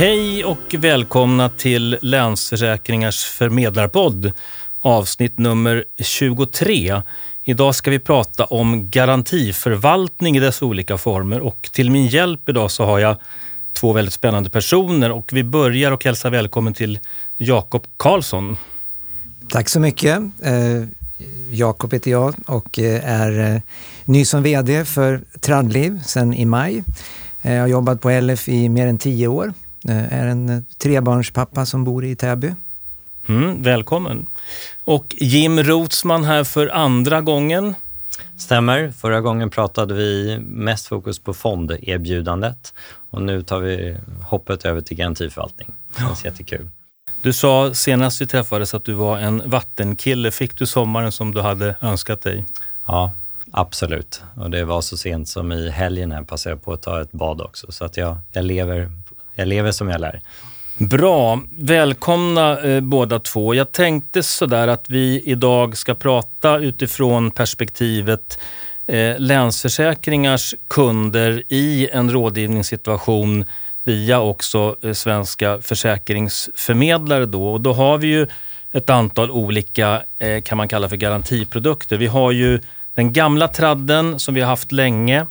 Hej och välkomna till Länsförsäkringars förmedlarpodd, avsnitt nummer 23. Idag ska vi prata om garantiförvaltning i dess olika former och till min hjälp idag så har jag två väldigt spännande personer och vi börjar och hälsar välkommen till Jakob Karlsson. Tack så mycket. Eh, Jakob heter jag och eh, är eh, ny som VD för Tradliv sedan i maj. Jag har jobbat på LF i mer än tio år. Jag är en trebarnspappa som bor i Täby. Mm, välkommen. Och Jim Rotsman här för andra gången. Stämmer. Förra gången pratade vi mest fokus på fonderbjudandet och nu tar vi hoppet över till garantiförvaltning. Det känns jättekul. Du sa senast vi träffades att du var en vattenkille. Fick du sommaren som du hade önskat dig? Ja, absolut. Och det var så sent som i helgen här passade jag på att ta ett bad också. Så att jag, jag, lever, jag lever som jag lär. Bra. Välkomna eh, båda två. Jag tänkte sådär att vi idag ska prata utifrån perspektivet eh, Länsförsäkringars kunder i en rådgivningssituation via också eh, svenska försäkringsförmedlare. Då. Och då har vi ju ett antal olika, eh, kan man kalla för garantiprodukter. Vi har ju den gamla tradden som vi har haft länge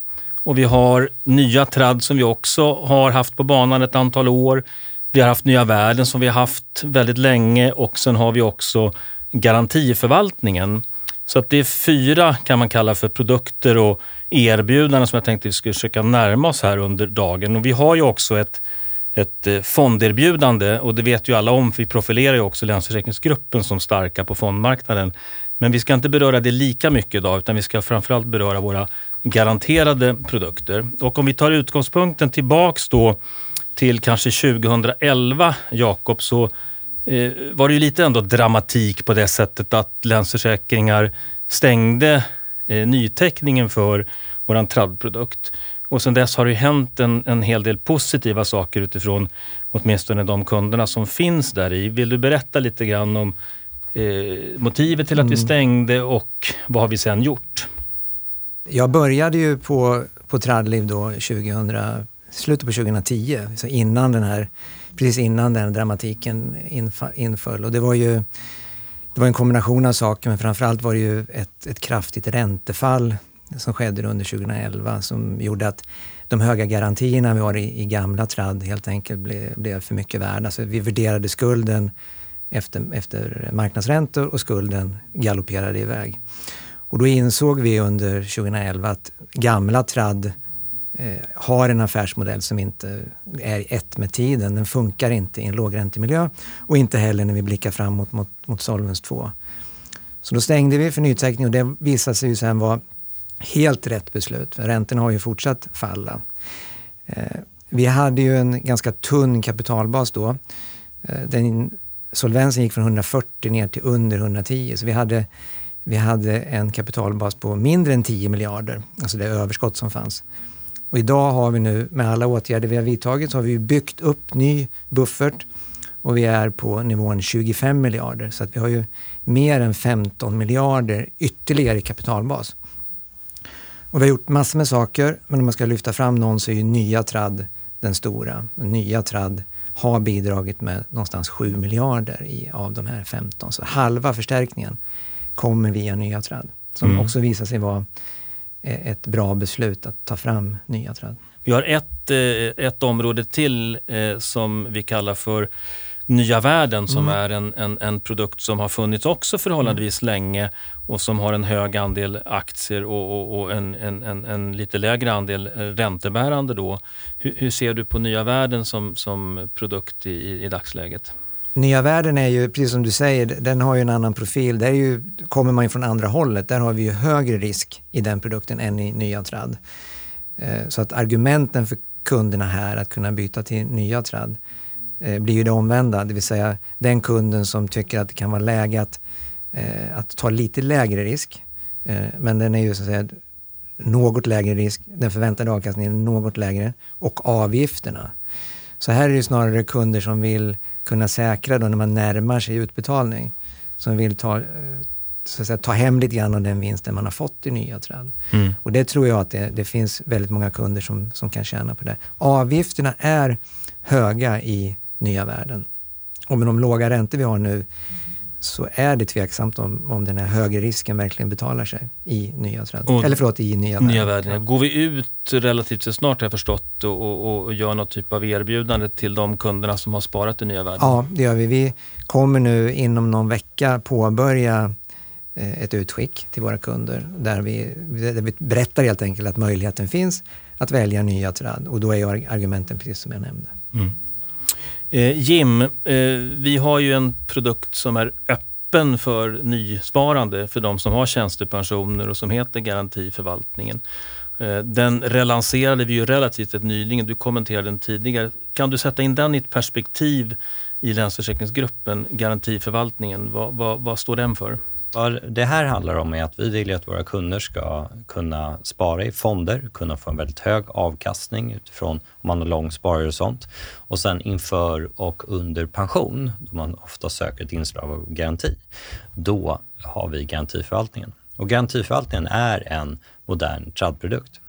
och vi har nya TRAD som vi också har haft på banan ett antal år. Vi har haft Nya Världen som vi har haft väldigt länge och sen har vi också garantiförvaltningen. Så att det är fyra kan man kalla för produkter och erbjudanden som jag tänkte vi skulle försöka närma oss här under dagen. Och vi har ju också ett, ett eh, fonderbjudande och det vet ju alla om, för vi profilerar ju också Länsförsäkringsgruppen som starka på fondmarknaden. Men vi ska inte beröra det lika mycket idag utan vi ska framförallt beröra våra garanterade produkter. Och om vi tar utgångspunkten tillbaks då till kanske 2011, Jakob, så eh, var det ju lite ändå dramatik på det sättet att Länsförsäkringar stängde eh, nyteckningen för vår tradprodukt. Och sen dess har det hänt en, en hel del positiva saker utifrån åtminstone de kunderna som finns där i. Vill du berätta lite grann om eh, motivet till att mm. vi stängde och vad har vi sen gjort? Jag började ju på, på Tradliv då 2000, slutet på 2010, så innan den här, precis innan den dramatiken inföll. Och det var ju det var en kombination av saker men framförallt var det ju ett, ett kraftigt räntefall som skedde under 2011 som gjorde att de höga garantierna vi har i, i gamla tradd helt enkelt blev, blev för mycket värda. Alltså vi värderade skulden efter, efter marknadsräntor och skulden galopperade iväg. Och då insåg vi under 2011 att gamla tradd eh, har en affärsmodell som inte är ett med tiden. Den funkar inte i en lågräntemiljö och inte heller när vi blickar framåt mot, mot Solvens 2. Så då stängde vi för nyteckning och det visade sig ju sen vara helt rätt beslut. För räntorna har ju fortsatt falla. Eh, vi hade ju en ganska tunn kapitalbas då. Eh, den, solvensen gick från 140 ner till under 110 så vi hade, vi hade en kapitalbas på mindre än 10 miljarder, alltså det överskott som fanns. Och idag har vi nu, med alla åtgärder vi har vidtagit, så har vi byggt upp ny buffert och vi är på nivån 25 miljarder. Så att vi har ju mer än 15 miljarder ytterligare i kapitalbas. Och vi har gjort massor med saker, men om man ska lyfta fram någon så är ju nya tradd den stora. nya tradd har bidragit med någonstans 7 miljarder i, av de här 15. Så halva förstärkningen kommer via nya tradd. Som mm. också visar sig vara eh, ett bra beslut att ta fram nya träd. Vi har ett, eh, ett område till eh, som vi kallar för Nya Världen som mm. är en, en, en, produkt som har funnits också förhållandevis mm. länge och som har en hög andel aktier och, och, och en, en, en, lite lägre andel räntebärande. Då. Hur, hur, ser du på Nya Världen som, som produkt i, i dagsläget? Nya Världen är ju, precis som du säger, den har ju en annan profil. Där ju, kommer man ju från andra hållet. Där har vi ju högre risk i den produkten än i nya Trad. Eh, så att argumenten för kunderna här att kunna byta till nya Trad eh, blir ju det omvända, det vill säga den kunden som tycker att det kan vara läge att, eh, att ta lite lägre risk. Men den är ju så att säga något lägre risk, den förväntade avkastningen är något lägre och avgifterna. Så här är det snarare kunder som vill kunna säkra då när man närmar sig utbetalning. Som vill ta, så att säga, ta hem lite grann av den vinsten man har fått i nya träd. Mm. Och det tror jag att det, det, finns väldigt många kunder som, som kan tjäna på det. Avgifterna är höga i nya världen. Och med de låga räntor vi har nu så är det tveksamt om, om den här högre risken verkligen betalar sig i nya träd. Eller förlåt, i nya, nya värden. värden. Går vi ut relativt snart har jag förstått och, och, och gör något typ av erbjudande till de kunderna som har sparat i nya värden? Ja, det gör vi. Vi kommer nu inom någon vecka påbörja eh, ett utskick till våra kunder där vi, där vi berättar helt enkelt att möjligheten finns att välja nya träd och då är argumenten precis som jag nämnde. Mm. Eh, Jim, eh, vi har ju en produkt som är öppen för nysparande för de som har tjänstepensioner och som heter Garantiförvaltningen. Eh, den relanserade vi ju relativt nyligen, du kommenterade den tidigare. Kan du sätta in den i ett perspektiv i Länsförsäkringsgruppen, Garantiförvaltningen? Vad, vad, vad står den för? Vad det här handlar om är att vi vill att våra kunder ska kunna spara i fonder, kunna få en väldigt hög avkastning utifrån om man har lång sparhorisont. Och sen inför och under pension, då man ofta söker ett inslag av garanti, då har vi garantiförvaltningen. Och garantiförvaltningen är en modern tradprodukt.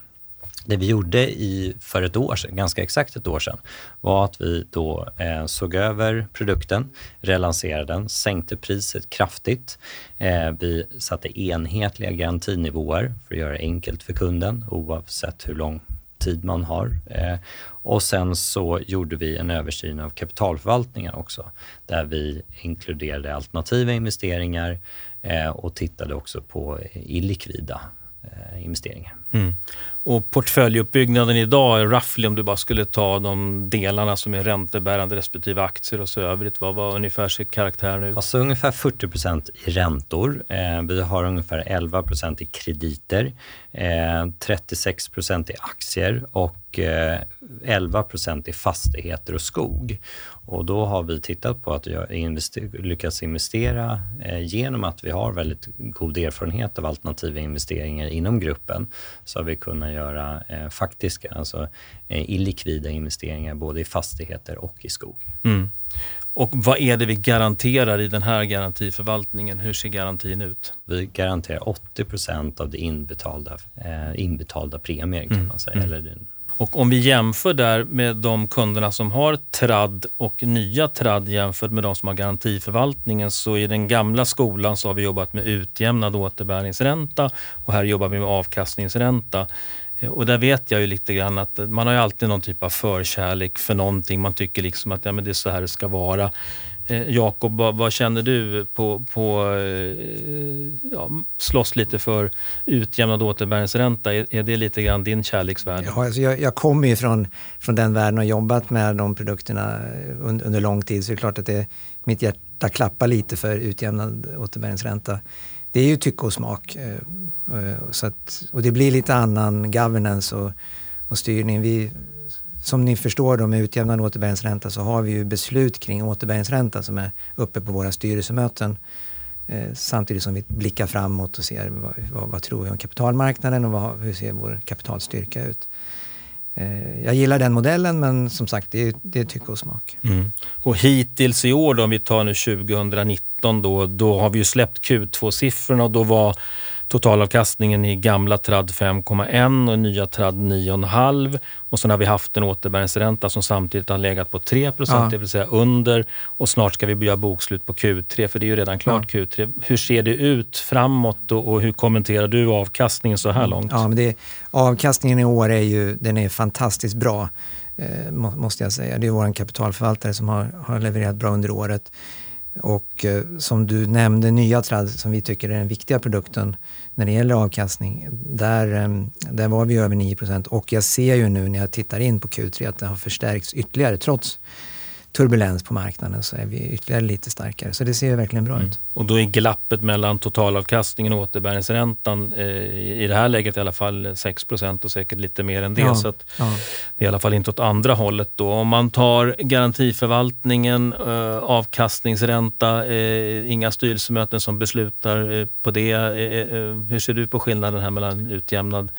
Det vi gjorde i, för ett år sedan, ganska exakt ett år sedan, var att vi då eh, såg över produkten, relanserade den, sänkte priset kraftigt. Eh, vi satte enhetliga garantinivåer för att göra det enkelt för kunden oavsett hur lång tid man har. Eh, och sen så gjorde vi en översyn av kapitalförvaltningen också, där vi inkluderade alternativa investeringar eh, och tittade också på illikvida eh, investeringar. Mm. Och portföljuppbyggnaden idag, är roughly om du bara skulle ta de delarna som är räntebärande respektive aktier och så övrigt, vad, var ungefär ser karaktären ut? Alltså ungefär 40 procent i räntor. Eh, vi har ungefär 11 procent i krediter, eh, 36 procent i aktier och eh, 11 procent i fastigheter och skog. Och då har vi tittat på att invester lyckas investera eh, genom att vi har väldigt god erfarenhet av alternativa investeringar inom gruppen så har vi kunnat göra eh, faktiska, alltså eh, illikvida investeringar både i fastigheter och i skog. Mm. Och vad är det vi garanterar i den här garantiförvaltningen? Hur ser garantin ut? Vi garanterar 80% av det inbetalda, eh, inbetalda premier kan mm. man säga. Mm. Eller och om vi jämför där med de kunderna som har tradd och nya tradd jämfört med de som har garantiförvaltningen så i den gamla skolan så har vi jobbat med utjämnad återbäringsränta och här jobbar vi med avkastningsränta. Eh, och där vet jag ju lite grann att man har ju alltid någon typ av förkärlek för någonting. Man tycker liksom att ja, men det är så här det ska vara. Eh, Jakob, vad, vad, känner du på, på eh, ja, slåss lite för utjämnad återbäringsränta? Är, är det lite grann din kärleksvärld? Ja, alltså jag, jag kommer ju från, från den världen och jobbat med de produkterna eh, under, under lång tid så det är klart att det, mitt hjärta klappar lite för utjämnad återbäringsränta. Det är ju tycke och smak. Eh, eh så att, och det blir lite annan governance och, och styrning. Vi, som ni förstår då med utjämnad återbäringsränta så har vi ju beslut kring återbäringsränta som är uppe på våra styrelsemöten. Eh, samtidigt som vi blickar framåt och ser vad, vad, vad tror vi om kapitalmarknaden och vad, hur ser vår kapitalstyrka ut. Eh, jag gillar den modellen men som sagt det är, det är tycke och smak. Mm. Och hittills i år då, om vi tar nu 2019 då, då har vi ju släppt Q2-siffrorna och då var Totalavkastningen i gamla tradd 5,1 och nya tradd 9,5 och sen har vi haft en återbäringsränta som samtidigt har legat på 3 ja. det vill säga under och snart ska vi göra bokslut på Q3 för det är ju redan klart ja. Q3. Hur ser det ut framåt och, och hur kommenterar du avkastningen så här långt? Ja, men det, avkastningen i år är ju den är fantastiskt bra eh, måste jag säga. Det är vår kapitalförvaltare som har, har levererat bra under året. Och eh, som du nämnde, nya träd som vi tycker är den viktiga produkten när det gäller avkastning, där, eh, där var vi över 9 och jag ser ju nu när jag tittar in på Q3 att det har förstärkts ytterligare trots turbulens på marknaden så är vi ytterligare lite starkare. Så det ser verkligen bra mm. ut. Och då är glappet mellan totalavkastningen och återbäringsräntan eh, i det här läget i alla fall 6% och säkert lite mer än det. Ja, så ja. det är i alla fall inte åt andra hållet då. Om man tar garantiförvaltningen, eh, avkastningsränta, eh, inga styrelsemöten som beslutar eh, på det. Eh, eh, hur ser du på skillnaden här mellan utjämnad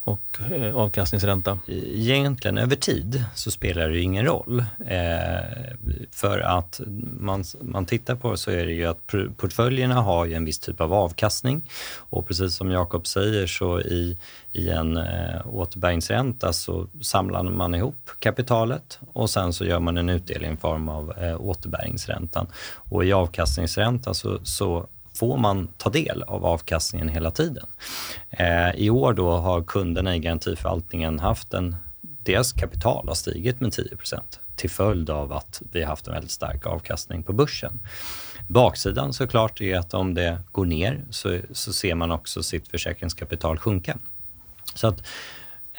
och eh, avkastningsränta? Egentligen över tid så spelar det ingen roll. Eh, för att man, man tittar på så är det ju att portföljerna har ju en viss typ av avkastning och precis som Jakob säger så i, i en eh, återbäringsränta så samlar man ihop kapitalet och sen så gör man en utdelning i form av eh, återbäringsräntan. Och i avkastningsränta så, så får man ta del av avkastningen hela tiden. Eh, I år då har kunderna i garantiförvaltningen haft en, deras kapital har stigit med 10% till följd av att vi har haft en väldigt stark avkastning på börsen. Baksidan såklart är att om det går ner så, så ser man också sitt försäkringskapital sjunka. Så att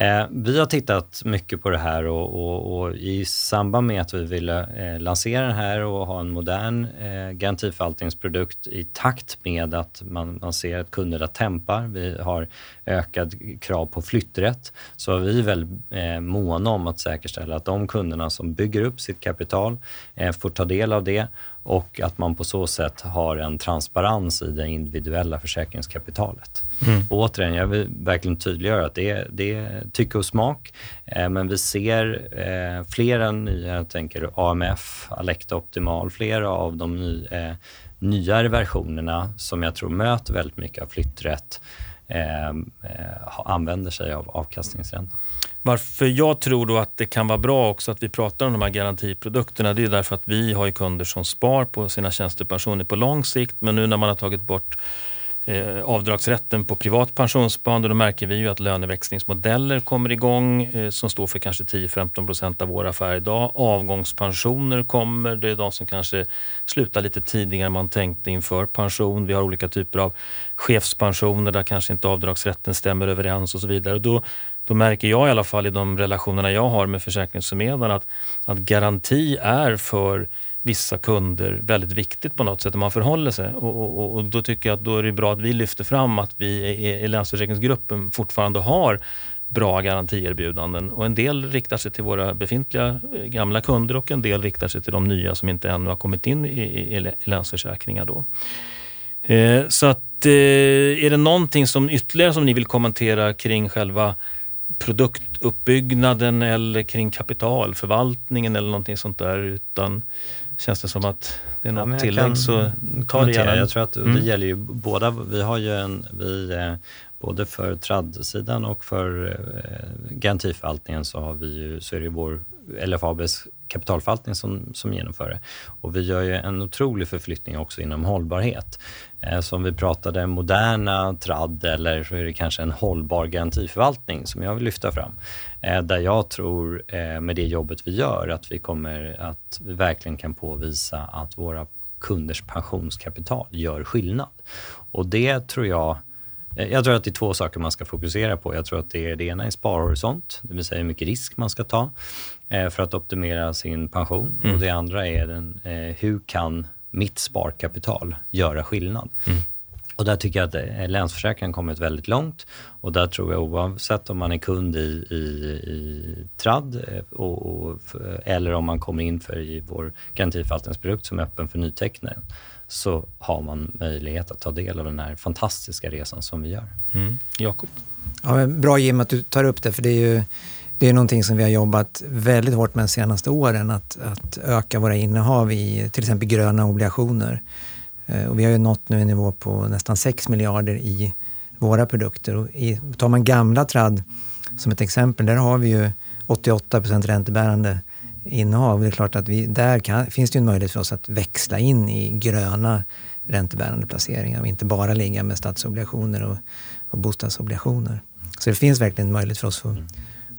Eh, vi har tittat mycket på det här och, och, och i samband med att vi ville eh, lansera den här och ha en modern eh, garantiförvaltningsprodukt i takt med att man, man ser att kunderna tempar, vi har ökad krav på flytträtt, så är vi väl eh, måna om att säkerställa att de kunderna som bygger upp sitt kapital eh, får ta del av det och att man på så sätt har en transparens i det individuella försäkringskapitalet. Mm. Och återigen, jag vill verkligen tydliggöra att det, det är tycke och smak, eh, men vi ser eh, flera nya, jag tänker AMF, Alecta Optimal, flera av de ny, eh, nyare versionerna som jag tror möter väldigt mycket av flytträtt, eh, eh, använder sig av avkastningsränta. Varför jag tror då att det kan vara bra också att vi pratar om de här garantiprodukterna, det är därför att vi har ju kunder som spar på sina tjänstepensioner på lång sikt, men nu när man har tagit bort eh, avdragsrätten på privat pensionssparande, då märker vi ju att löneväxlingsmodeller kommer igång eh, som står för kanske 10-15 procent av vår affär idag. Avgångspensioner kommer, det är de som kanske slutar lite tidigare än man tänkte inför pension. Vi har olika typer av chefspensioner där kanske inte avdragsrätten stämmer överens och så vidare. Och då då märker jag i alla fall i de relationerna jag har med försäkringsförmedlarna att, att garanti är för vissa kunder väldigt viktigt på något sätt hur man förhåller sig. Och, och, och, då tycker jag att då är det bra att vi lyfter fram att vi i, Länsförsäkringsgruppen fortfarande har bra garantierbjudanden och en del riktar sig till våra befintliga eh, gamla kunder och en del riktar sig till de nya som inte ännu har kommit in i, i, i Länsförsäkringar. Då. Eh, så att, eh, är det någonting som ytterligare som ni vill kommentera kring själva produktuppbyggnaden eller kring kapitalförvaltningen eller någonting sånt där. Utan känns det som att det är något ja, tillägg så ta det gärna. Jag tror att mm. det gäller ju båda. Vi har ju en, vi, eh, både för tradd-sidan och för eh, garantiförvaltningen så, har vi ju, så är det vår LFABs kapitalförvaltning som, som genomför det. Och vi gör ju en otrolig förflyttning också inom hållbarhet. Eh, så om vi pratade moderna tradd eller så är det kanske en hållbar garantiförvaltning som jag vill lyfta fram. Eh, där jag tror eh, med det jobbet vi gör att vi kommer att vi verkligen kan påvisa att våra kunders pensionskapital gör skillnad. Och det tror jag jag tror att det är två saker man ska fokusera på. Jag tror att det, är, det ena är sparhorisont, det vill säga hur mycket risk man ska ta för att optimera sin pension. Mm. Och det andra är den, hur kan mitt sparkapital göra skillnad. Mm. Och där tycker jag att eh, Länsförsäkringen kommit väldigt långt och där tror jag oavsett om man är kund i, i, i TRAD eh, och, och, eller om man kommer in för i vår garantiförvaltningsprodukt som är öppen för nyteckning så har man möjlighet att ta del av den här fantastiska resan som vi gör. Mm. Jakob? Ja, bra Jim att du tar upp det för det är ju det är någonting som vi har jobbat väldigt hårt med de senaste åren, att, att öka våra innehav i till exempel gröna obligationer. Eh, och vi har ju nått nu en nivå på nästan 6 miljarder i våra produkter. Och i, tar man gamla Trad som ett exempel, där har vi ju 88 procent räntebärande innehav. Det är klart att vi, där kan, finns det en möjlighet för oss att växla in i gröna räntebärande placeringar och inte bara ligga med statsobligationer och, och bostadsobligationer. Så det finns verkligen en möjlighet för oss att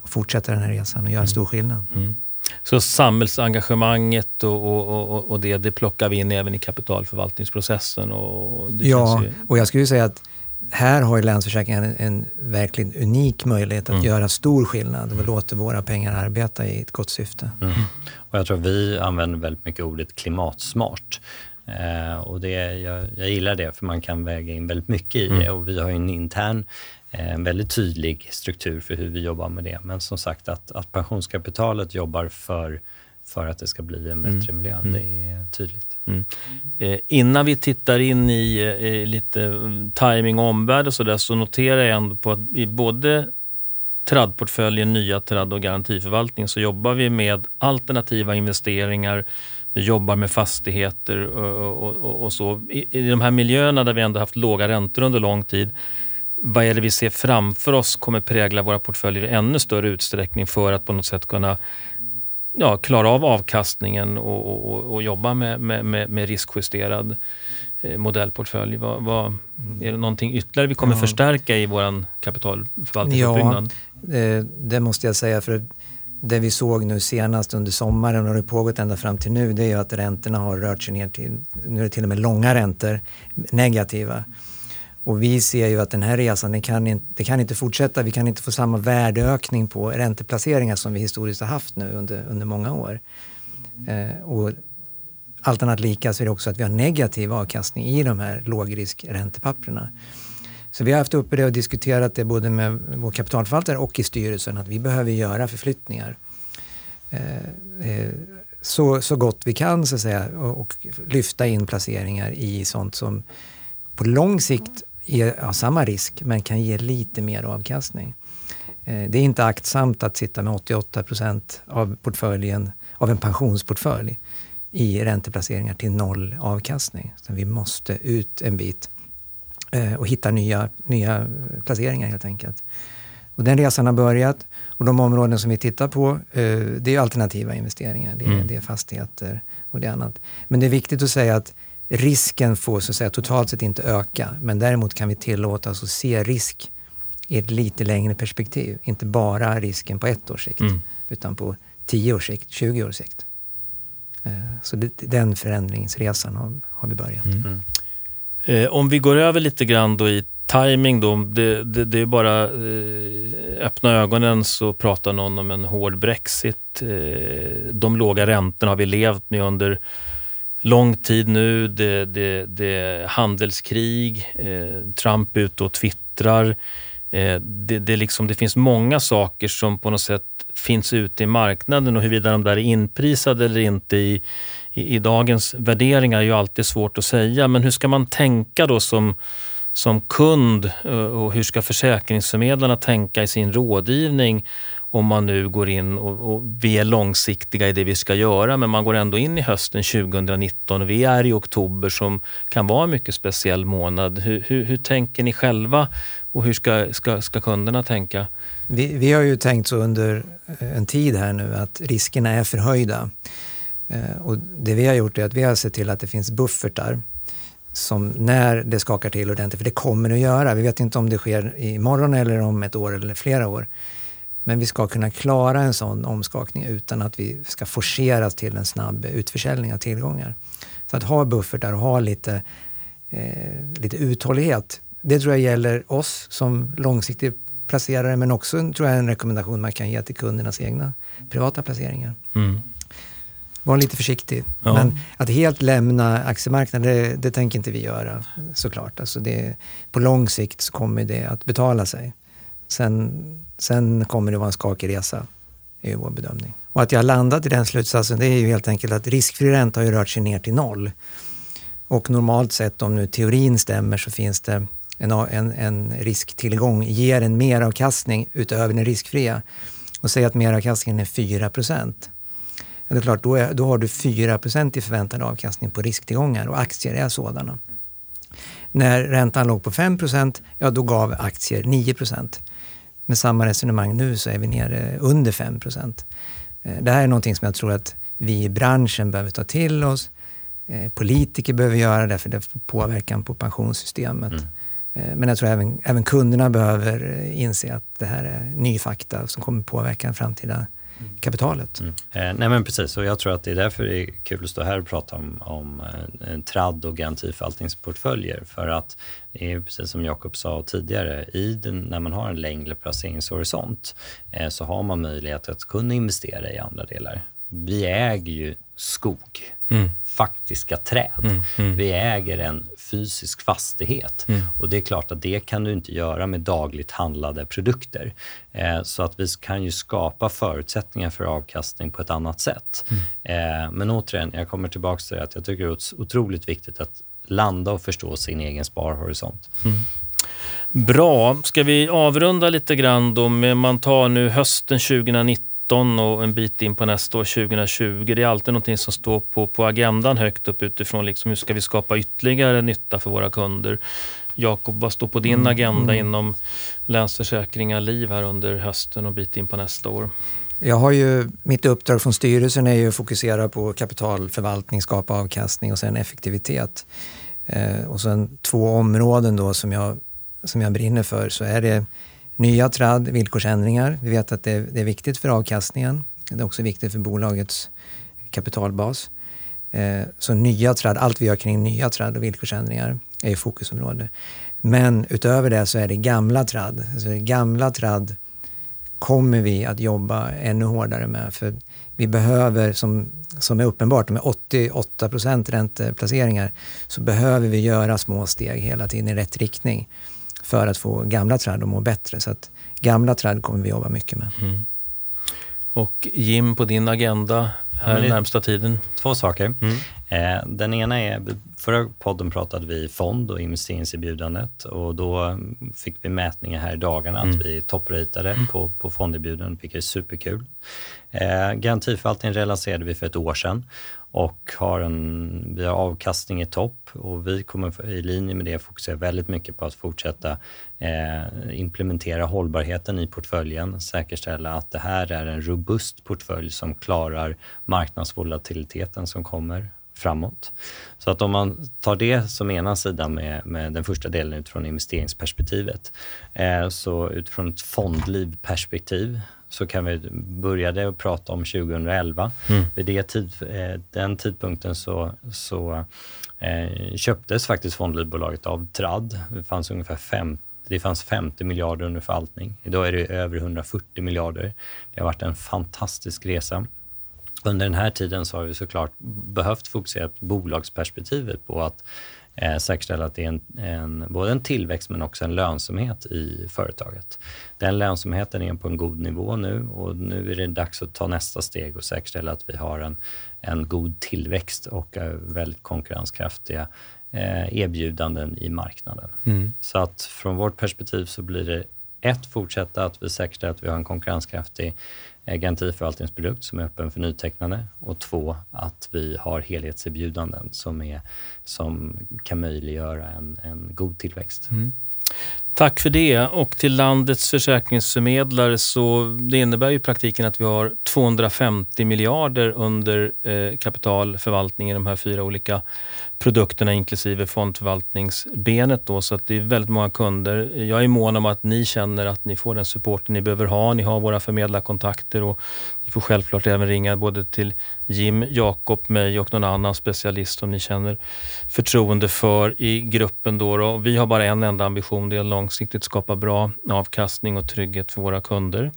fortsätta den här resan och göra en stor skillnad. Mm. Så samhällsengagemanget och, och, och, och, det, det plockar vi in även i kapitalförvaltningsprocessen? Och ja, ju... och jag skulle säga att här har ju Länsförsäkringar en, en verkligen unik möjlighet att mm. göra stor skillnad och låter våra pengar arbeta i ett gott syfte. Mm. Och jag tror vi använder väldigt mycket ordet klimatsmart. Eh, och det, jag, jag, gillar det för man kan väga in väldigt mycket i det mm. och vi har en intern en väldigt tydlig struktur för hur vi jobbar med det. Men som sagt att, att pensionskapitalet jobbar för, för att det ska bli en bättre mm. miljö, mm. det är tydligt. Mm. Eh, innan vi tittar in i eh, lite mm, timing och omvärld och sådär så noterar jag ändå på att i både TRAD-portföljen, nya TRAD och garantiförvaltning så jobbar vi med alternativa investeringar. Vi jobbar med fastigheter och, och, och, och så. I, I de här miljöerna där vi ändå haft låga räntor under lång tid vad är det vi ser framför oss kommer prägla våra portföljer i ännu större utsträckning för att på något sätt kunna ja, klara av avkastningen och, och, och jobba med, med, med, riskjusterad eh, modellportfölj. Vad, vad, är det någonting ytterligare vi kommer ja. förstärka i vår kapitalförvaltningsuppbyggnad? Ja, det, det måste jag säga. för det vi såg nu senast under sommaren och det har pågått ända fram till nu det är att räntorna har rört sig ner till, nu är det till och med långa räntor, negativa. Och vi ser ju att den här resan, den kan, inte, det kan inte fortsätta. Vi kan inte få samma värdeökning på ränteplaceringar som vi historiskt har haft nu under, under många år. Eh, och allt annat lika så är det också att vi har negativ avkastning i de här lågriskräntepapperna. Så vi har haft uppe det och diskuterat det både med vår kapitalförvaltare och i styrelsen att vi behöver göra förflyttningar. Eh, eh, så, så gott vi kan så att säga och, och lyfta in placeringar i sånt som på lång sikt har samma risk men kan ge lite mer avkastning. Eh, det är inte aktsamt att sitta med 88 procent av portföljen, av en pensionsportfölj i ränteplaceringar till noll avkastning. Så vi måste ut en bit eh, och hitta nya, nya placeringar helt enkelt. Och den resan har börjat och de områden som vi tittar på eh, det är alternativa investeringar. Det är, mm. det är fastigheter och det är annat. Men det är viktigt att säga att risken får så att säga totalt sett inte öka, men däremot kan vi tillåta oss att se risk i ett lite längre perspektiv. Inte bara risken på ett års sikt, mm. utan på 10 års sikt, 20 års sikt. Eh, så det, den förändringsresan har, har vi börjat. Mm. Mm. Eh, om vi går över lite grann då i timing då, det, det, det är bara eh, öppna ögonen så pratar någon om en hård Brexit. Eh, de låga räntorna har vi levt med under lång tid nu. Det, det, det är handelskrig, eh, Trump ute och twittrar. Eh, det, det, liksom, det finns många saker som på något sätt finns ute i marknaden och huruvida de där är inprisade eller inte i, i, i, dagens värderingar är ju alltid svårt att säga. Men hur ska man tänka då som, som kund eh, och hur ska försäkringsförmedlarna tänka i sin rådgivning om man nu går in och, och, vi är långsiktiga i det vi ska göra, men man går ändå in i hösten 2019 och vi är i oktober som kan vara en mycket speciell månad. Hur, hur, hur tänker ni själva och hur ska, ska, ska kunderna tänka? Vi, vi, har ju tänkt så under eh, en tid här nu att riskerna är förhöjda. Eh, och det vi har gjort är att vi har sett till att det finns buffertar som när det skakar till ordentligt, för det kommer det att göra. Vi vet inte om det sker imorgon eller om ett år eller flera år. Men vi ska kunna klara en sån omskakning utan att vi ska forceras till en snabb utförsäljning av tillgångar. Så att ha buffertar och ha lite, eh, lite uthållighet, det tror jag gäller oss som långsiktig placerare men också tror jag en rekommendation man kan ge till kundernas egna privata placeringar. Mm. Var lite försiktig. Ja. Men att helt lämna aktiemarknaden, det, det tänker inte vi göra såklart. Alltså det, på lång sikt så kommer det att betala sig. Sen Sen kommer det vara en skakig resa, är vår bedömning. Och att jag har landat i den slutsatsen det är ju helt enkelt att riskfri ränta har ju rört sig ner till noll. Och normalt sett, om nu teorin stämmer, så finns det en, en, en risktillgång, ger en meravkastning utöver den riskfria. Och säg att meravkastningen är 4 procent. Ja, det är klart, då, är, då har du 4 procent i förväntad avkastning på risktillgångar och aktier är sådana. När räntan låg på 5 procent, ja då gav aktier 9 procent med samma resonemang nu så är vi nere under 5 procent. Eh, det här är någonting som jag tror att vi i branschen behöver ta till oss. Eh, politiker behöver göra det för det får påverkan på pensionssystemet. Mm. Eh, men jag tror även, även kunderna behöver inse att det här är ny fakta som kommer påverka den framtida kapitalet. Mm. Eh, nej men precis, och jag tror att det är därför det är kul att stå här och prata om, om eh, tradd och garantiförvaltningsportföljer. För att det är precis som Jakob sa tidigare, i den, när man har en längre placeringshorisont eh, så har man möjlighet att kunna investera i andra delar. Vi äger ju skog. Mm faktiska träd. Mm, mm. Vi äger en fysisk fastighet mm. och det är klart att det kan du inte göra med dagligt handlade produkter. Eh, så att vi kan ju skapa förutsättningar för avkastning på ett annat sätt. Mm. Eh, men återigen, jag kommer tillbaka till det att jag tycker det är otroligt viktigt att landa och förstå sin egen sparhorisont. Mm. Bra. Ska vi avrunda lite grann då man tar nu hösten 2019 och en bit in på nästa år 2020. Det är alltid någonting som står på, på agendan högt upp utifrån liksom hur ska vi skapa ytterligare nytta för våra kunder. Jakob, vad står på din mm. agenda mm. inom Länsförsäkringar Liv här under hösten och bit in på nästa år? Jag har ju, mitt uppdrag från styrelsen är ju att fokusera på kapitalförvaltning, skapa avkastning och sen effektivitet. Eh, och sen två områden då som jag, som jag brinner för så är det nya träd, villkorsändringar. Vi vet att det, det är viktigt för avkastningen. Det är också viktigt för bolagets kapitalbas. Eh, så nya träd, allt vi gör kring nya träd och villkorsändringar är fokusområde. Men utöver det så är det gamla träd. Alltså gamla träd kommer vi att jobba ännu hårdare med. För vi behöver, som, som är uppenbart, med 88 procent ränteplaceringar, så behöver vi göra små steg hela tiden i rätt riktning för att få gamla träd att må bättre. Så att gamla träd kommer vi jobba mycket med. Mm. Och Jim, på din agenda här ja, närmsta tiden? Två saker. Mm. Eh, den ena är, förra podden pratade vi fond och investeringserbjudandet och då fick vi mätningar här i dagarna mm. att vi toppratade mm. på, på fonderbjudandet, vilket är superkul. Eh, garantiförvaltningen relanserade vi för ett år sedan och har en, vi har avkastning i topp och vi kommer i linje med det fokusera väldigt mycket på att fortsätta eh, implementera hållbarheten i portföljen, säkerställa att det här är en robust portfölj som klarar marknadsvolatiliteten som kommer framåt. Så att om man tar det som ena sidan med, med den första delen utifrån investeringsperspektivet, eh, så utifrån ett fondlivperspektiv så kan vi börja det och prata om 2011. Mm. Vid det tid, eh, den tidpunkten så, så eh, köptes faktiskt fondlivbolaget av Trad. Det fanns ungefär 50 det fanns 50 miljarder under förvaltning. Idag är det över 140 miljarder. Det har varit en fantastisk resa. Under den här tiden så har vi såklart behövt fokusera på bolagsperspektivet på att eh, säkerställa att det är en, en, både en tillväxt men också en lönsamhet i företaget. Den lönsamheten är på en god nivå nu och nu är det dags att ta nästa steg och säkerställa att vi har en, en god tillväxt och väldigt konkurrenskraftiga eh, erbjudanden i marknaden. Mm. Så att från vårt perspektiv så blir det ett, fortsätta att vi säkerställer att vi har en konkurrenskraftig garantiförvaltningsprodukt som är öppen för nytecknande och två, att vi har helhetserbjudanden som, är, som kan möjliggöra en, en god tillväxt. Mm. Tack för det. Och till landets försäkringsförmedlare så det innebär ju i praktiken att vi har 250 miljarder under eh, kapitalförvaltning i de här fyra olika produkterna inklusive fondförvaltningsbenet. Då, så att det är väldigt många kunder. Jag är mån om att ni känner att ni får den supporten ni behöver ha. Ni har våra förmedlarkontakter och får självklart även ringa både till Jim, Jakob, mig och någon annan specialist som ni känner förtroende för i gruppen. Då, då. Vi har bara en enda ambition, det är att långsiktigt skapa bra avkastning och trygghet för våra kunder.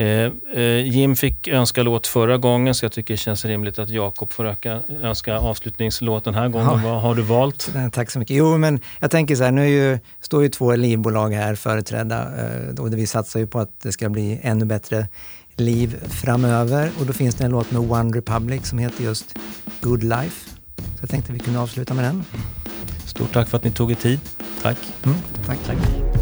Eh, eh, Jim fick önska låt förra gången så jag tycker det känns rimligt att Jakob får öka, önska avslutningslåt den här gången. Ja. Vad har du valt? Tack så mycket. Jo, men jag tänker så här, nu ju, står ju två livbolag här företrädda eh, och vi satsar ju på att det ska bli ännu bättre liv framöver och då finns det en låt med One Republic som heter just Good Life. Så jag tänkte vi kunde avsluta med den. Stort tack för att ni tog er tid. Tack. Mm, tack. tack.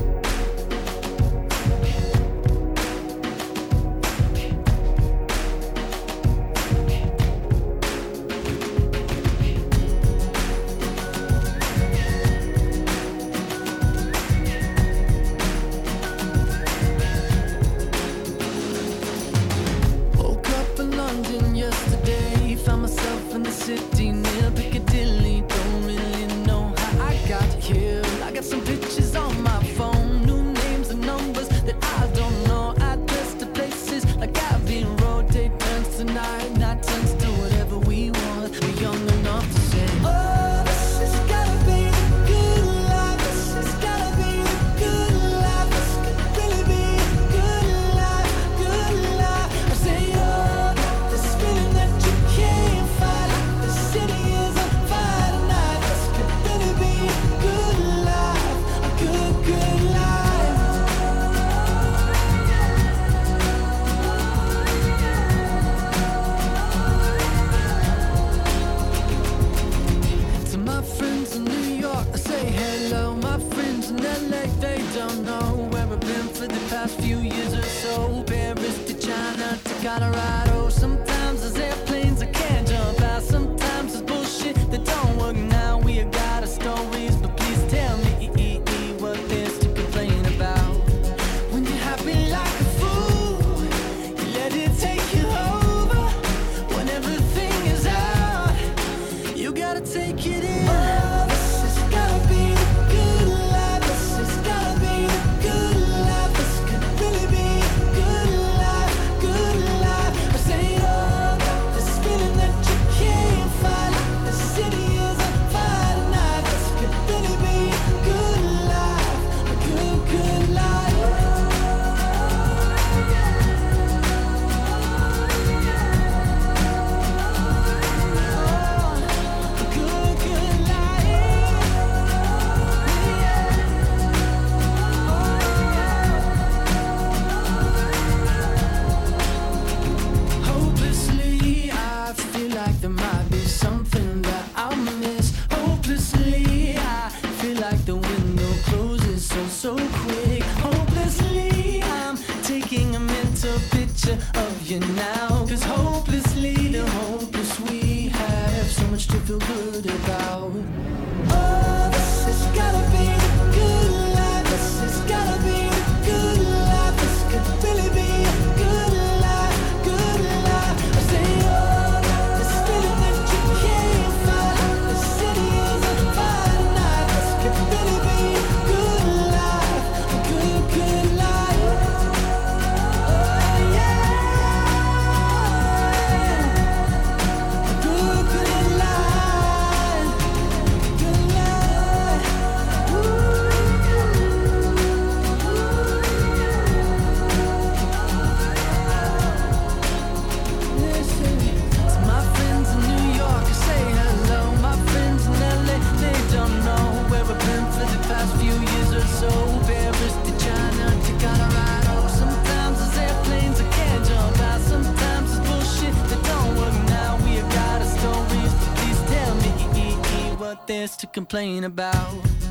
Complain about.